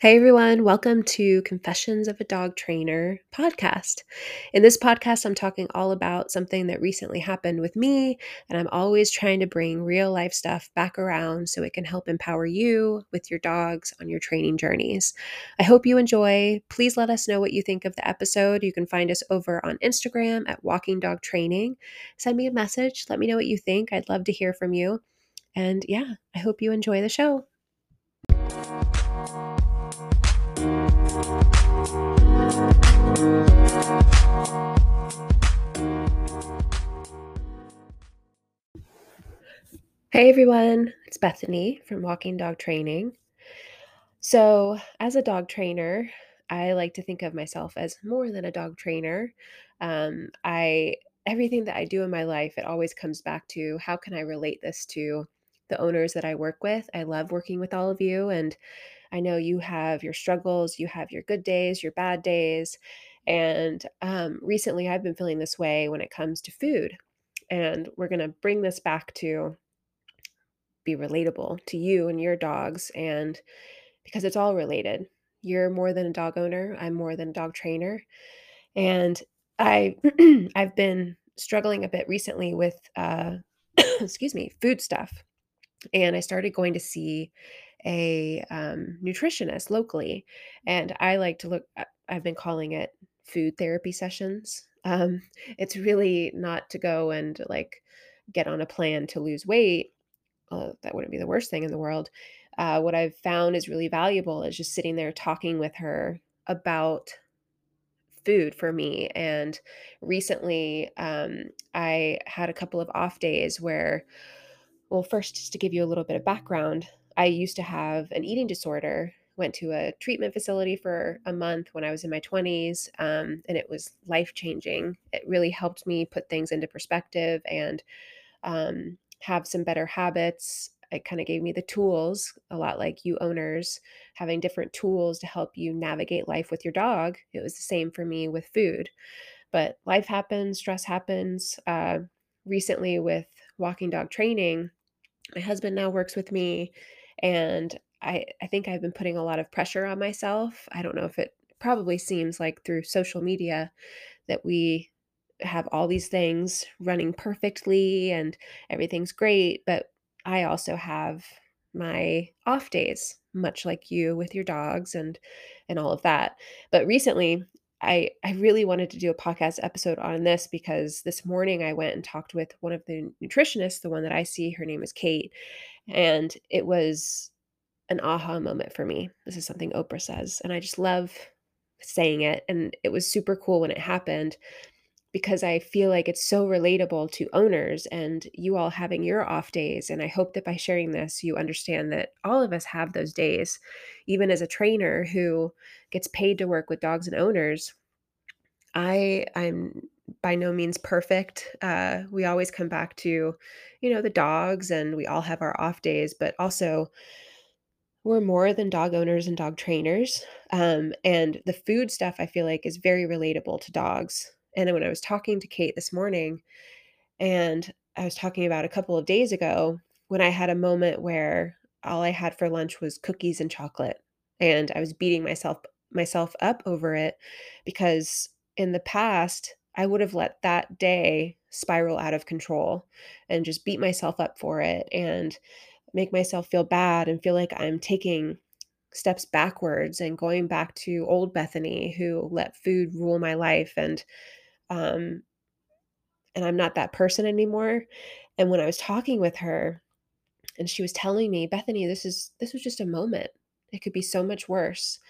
Hey everyone, welcome to Confessions of a Dog Trainer podcast. In this podcast, I'm talking all about something that recently happened with me, and I'm always trying to bring real life stuff back around so it can help empower you with your dogs on your training journeys. I hope you enjoy. Please let us know what you think of the episode. You can find us over on Instagram at Walking Dog Training. Send me a message, let me know what you think. I'd love to hear from you. And yeah, I hope you enjoy the show. Hey everyone, it's Bethany from Walking Dog Training. So, as a dog trainer, I like to think of myself as more than a dog trainer. Um, I everything that I do in my life, it always comes back to how can I relate this to the owners that I work with. I love working with all of you, and I know you have your struggles, you have your good days, your bad days, and um, recently I've been feeling this way when it comes to food. And we're going to bring this back to be relatable to you and your dogs and because it's all related. You're more than a dog owner, I'm more than a dog trainer. And I I've been struggling a bit recently with uh excuse me, food stuff. And I started going to see a um, nutritionist locally. And I like to look, I've been calling it food therapy sessions. Um, it's really not to go and like get on a plan to lose weight uh, that wouldn't be the worst thing in the world. Uh, what I've found is really valuable is just sitting there talking with her about food for me. And recently, um, I had a couple of off days where, well, first, just to give you a little bit of background, I used to have an eating disorder. Went to a treatment facility for a month when I was in my 20s, um, and it was life changing. It really helped me put things into perspective and um, have some better habits. It kind of gave me the tools, a lot like you owners having different tools to help you navigate life with your dog. It was the same for me with food. But life happens, stress happens. Uh, recently, with walking dog training, my husband now works with me, and I, I think I've been putting a lot of pressure on myself. I don't know if it probably seems like through social media that we have all these things running perfectly and everything's great, but I also have my off days, much like you with your dogs and and all of that. But recently, I I really wanted to do a podcast episode on this because this morning I went and talked with one of the nutritionists, the one that I see, her name is Kate, and it was an aha moment for me. This is something Oprah says, and I just love saying it and it was super cool when it happened because I feel like it's so relatable to owners and you all having your off days. And I hope that by sharing this, you understand that all of us have those days. Even as a trainer who gets paid to work with dogs and owners, I I'm by no means perfect. Uh, we always come back to, you know, the dogs, and we all have our off days, but also we're more than dog owners and dog trainers. Um, and the food stuff I feel like is very relatable to dogs. And when I was talking to Kate this morning, and I was talking about a couple of days ago when I had a moment where all I had for lunch was cookies and chocolate, and I was beating myself myself up over it because in the past I would have let that day spiral out of control and just beat myself up for it and make myself feel bad and feel like I'm taking steps backwards and going back to old Bethany who let food rule my life and um and I'm not that person anymore. And when I was talking with her and she was telling me, "Bethany, this is this was just a moment. It could be so much worse."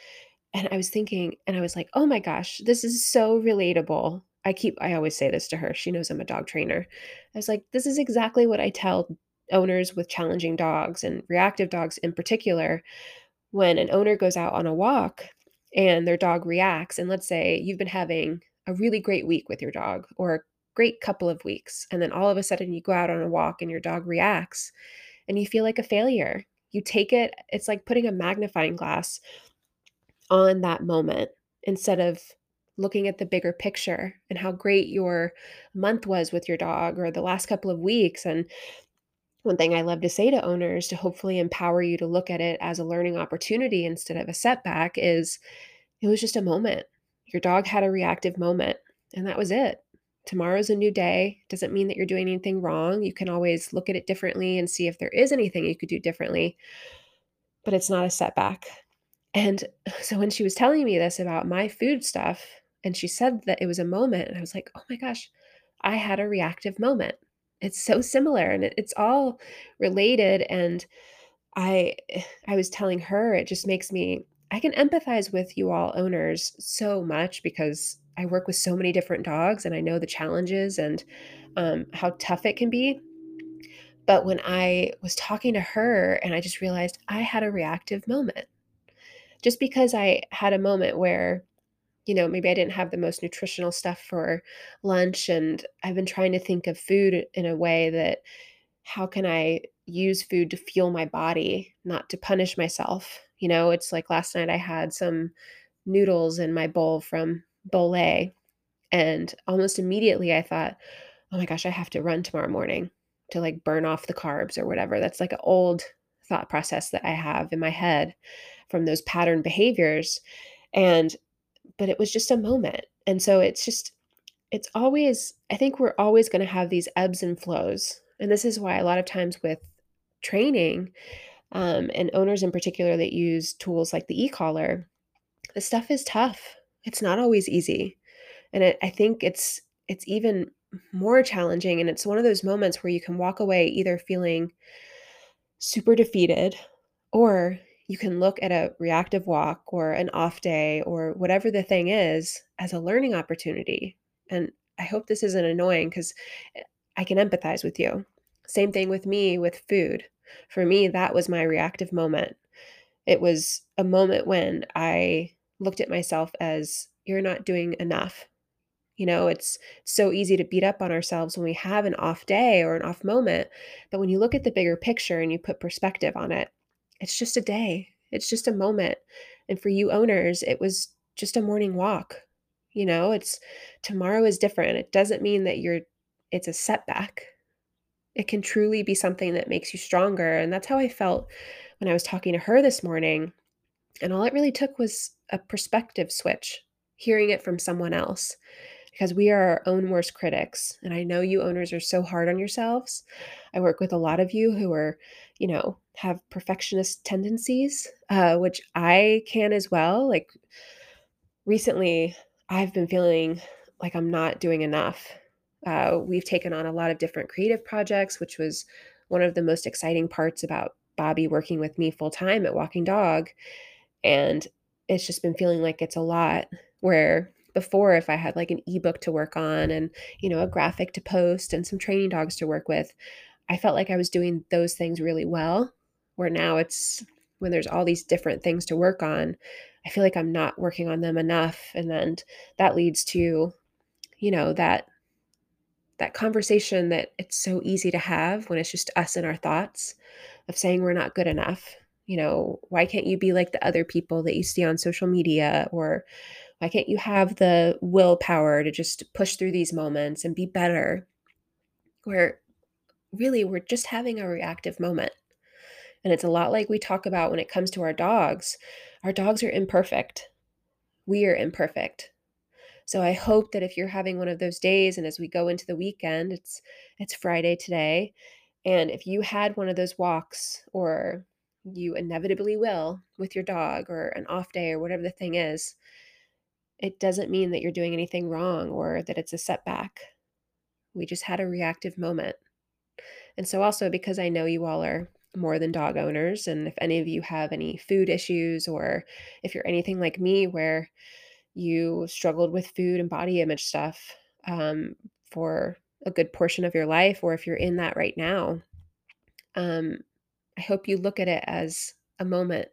And I was thinking and I was like, "Oh my gosh, this is so relatable." I keep I always say this to her. She knows I'm a dog trainer. I was like, "This is exactly what I tell owners with challenging dogs and reactive dogs in particular when an owner goes out on a walk and their dog reacts and let's say you've been having a really great week with your dog or a great couple of weeks and then all of a sudden you go out on a walk and your dog reacts and you feel like a failure you take it it's like putting a magnifying glass on that moment instead of looking at the bigger picture and how great your month was with your dog or the last couple of weeks and one thing I love to say to owners to hopefully empower you to look at it as a learning opportunity instead of a setback is it was just a moment. Your dog had a reactive moment, and that was it. Tomorrow's a new day. Doesn't mean that you're doing anything wrong. You can always look at it differently and see if there is anything you could do differently, but it's not a setback. And so when she was telling me this about my food stuff, and she said that it was a moment, and I was like, oh my gosh, I had a reactive moment. It's so similar and it, it's all related. And I I was telling her it just makes me I can empathize with you all owners so much because I work with so many different dogs and I know the challenges and um, how tough it can be. But when I was talking to her and I just realized I had a reactive moment, just because I had a moment where, you know, maybe I didn't have the most nutritional stuff for lunch and I've been trying to think of food in a way that how can I use food to fuel my body, not to punish myself? You know, it's like last night I had some noodles in my bowl from Bolay, and almost immediately I thought, "Oh my gosh, I have to run tomorrow morning to like burn off the carbs or whatever." That's like an old thought process that I have in my head from those pattern behaviors. And but it was just a moment. And so it's just it's always I think we're always going to have these ebbs and flows. And this is why a lot of times with training um, and owners in particular that use tools like the e-collar, the stuff is tough. It's not always easy. And it, I think it's it's even more challenging and it's one of those moments where you can walk away either feeling super defeated or you can look at a reactive walk or an off day or whatever the thing is as a learning opportunity. And I hope this isn't annoying because eh, I can empathize with you. Same thing with me with food. For me, that was my reactive moment. It was a moment when I looked at myself as, you're not doing enough. You know, it's so easy to beat up on ourselves when we have an off day or an off moment. But when you look at the bigger picture and you put perspective on it, it's just a day, it's just a moment. And for you owners, it was just a morning walk. You know, it's tomorrow is different. It doesn't mean that you're, it's a setback. It can truly be something that makes you stronger. And that's how I felt when I was talking to her this morning. And all it really took was a perspective switch, hearing it from someone else because we are our own worst critics. And I know you owners are so hard on yourselves. I work with a lot of you who are, you know, have perfectionist tendencies, uh, which I can as well. Like recently, I've been feeling like I'm not doing enough. Uh, we've taken on a lot of different creative projects, which was one of the most exciting parts about Bobby working with me full time at Walking Dog. And it's just been feeling like it's a lot where before if I had like an ebook to work on and, you know, a graphic to post and some training dogs to work with, I felt like I was doing those things really well. Where now it's when there's all these different things to work on, I feel like I'm not working on them enough. And then that leads to, you know, that that conversation that it's so easy to have when it's just us and our thoughts of saying we're not good enough. You know, why can't you be like the other people that you see on social media? Or why can't you have the willpower to just push through these moments and be better? Where really we're just having a reactive moment. And it's a lot like we talk about when it comes to our dogs. Our dogs are imperfect. We are imperfect. So I hope that if you're having one of those days and as we go into the weekend, it's it's Friday today, and if you had one of those walks or you inevitably will with your dog or an off day or whatever the thing is, it doesn't mean that you're doing anything wrong or that it's a setback. We just had a reactive moment. And so, also because I know you all are more than dog owners, and if any of you have any food issues, or if you're anything like me where you struggled with food and body image stuff um, for a good portion of your life, or if you're in that right now, um, I hope you look at it as a moment.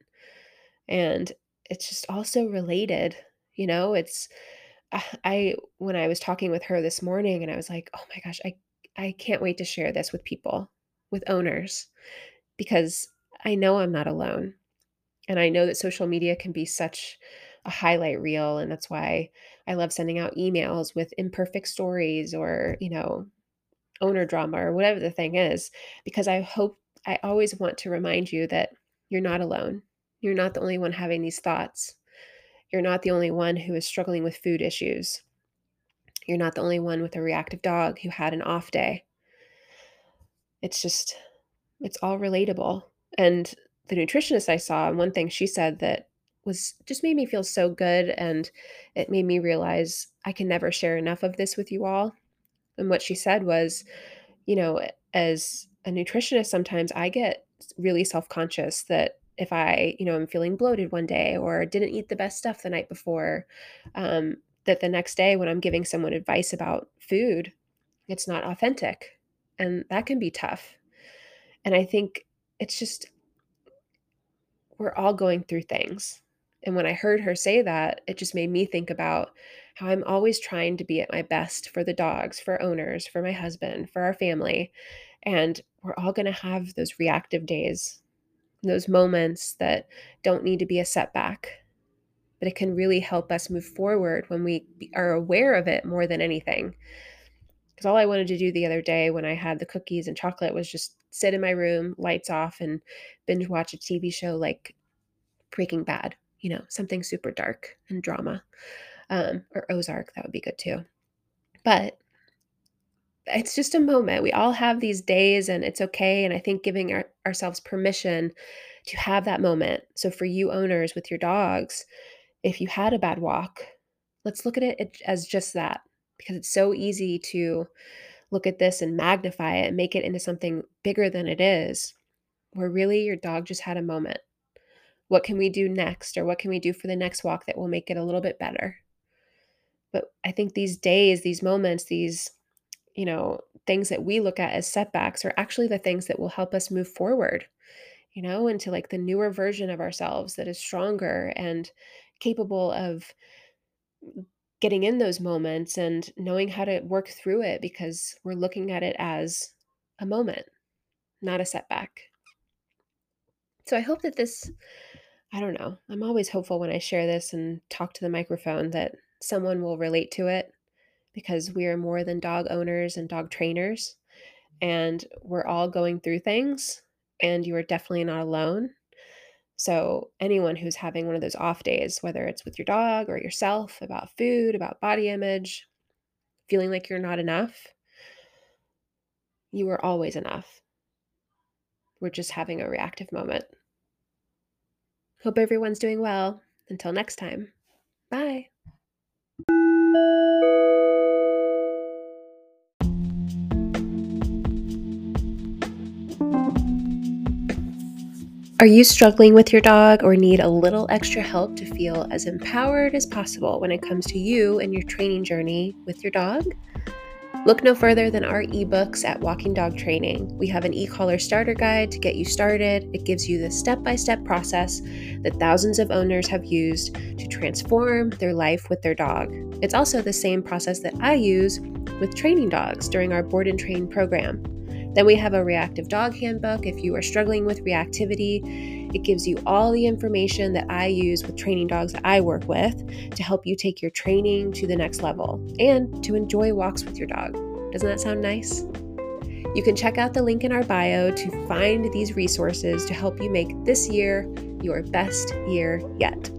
And it's just also related, you know, it's I when I was talking with her this morning and I was like, "Oh my gosh, I I can't wait to share this with people, with owners, because I know I'm not alone. And I know that social media can be such a highlight reel, and that's why I love sending out emails with imperfect stories or, you know, owner drama or whatever the thing is, because I hope I always want to remind you that you're not alone. You're not the only one having these thoughts. You're not the only one who is struggling with food issues. You're not the only one with a reactive dog who had an off day. It's just, it's all relatable. And the nutritionist I saw, one thing she said that was just made me feel so good and it made me realize I can never share enough of this with you all. And what she said was, you know, as a nutritionist, sometimes I get really self conscious that if I, you know, I'm feeling bloated one day or didn't eat the best stuff the night before, um, that the next day when I'm giving someone advice about food, it's not authentic. And that can be tough. And I think it's just, we're all going through things. And when I heard her say that, it just made me think about how I'm always trying to be at my best for the dogs, for owners, for my husband, for our family. And we're all going to have those reactive days, those moments that don't need to be a setback, but it can really help us move forward when we are aware of it more than anything. Because all I wanted to do the other day when I had the cookies and chocolate was just sit in my room, lights off, and binge watch a TV show like Breaking Bad, you know, something super dark and drama. Um, or Ozark, that would be good too. But it's just a moment. We all have these days and it's okay. And I think giving our, ourselves permission to have that moment. So, for you owners with your dogs, if you had a bad walk, let's look at it as just that because it's so easy to look at this and magnify it and make it into something bigger than it is, where really your dog just had a moment. What can we do next, or what can we do for the next walk that will make it a little bit better? But I think these days, these moments, these you know, things that we look at as setbacks are actually the things that will help us move forward, you know, into like the newer version of ourselves that is stronger and capable of getting in those moments and knowing how to work through it because we're looking at it as a moment, not a setback. So I hope that this, I don't know, I'm always hopeful when I share this and talk to the microphone that someone will relate to it because we are more than dog owners and dog trainers. Mm-hmm. And we're all going through things, and you are definitely not alone. So, anyone who's having one of those off days, whether it's with your dog or yourself, about food, about body image, feeling like you're not enough, you are always enough. We're just having a reactive moment. Hope everyone's doing well. Until next time, bye. Are you struggling with your dog or need a little extra help to feel as empowered as possible when it comes to you and your training journey with your dog? Look no further than our ebooks at Walking Dog Training. We have an e collar starter guide to get you started. It gives you the step by step process that thousands of owners have used to transform their life with their dog. It's also the same process that I use with training dogs during our board and train program. Then we have a reactive dog handbook if you are struggling with reactivity. It gives you all the information that I use with training dogs that I work with to help you take your training to the next level and to enjoy walks with your dog. Doesn't that sound nice? You can check out the link in our bio to find these resources to help you make this year your best year yet.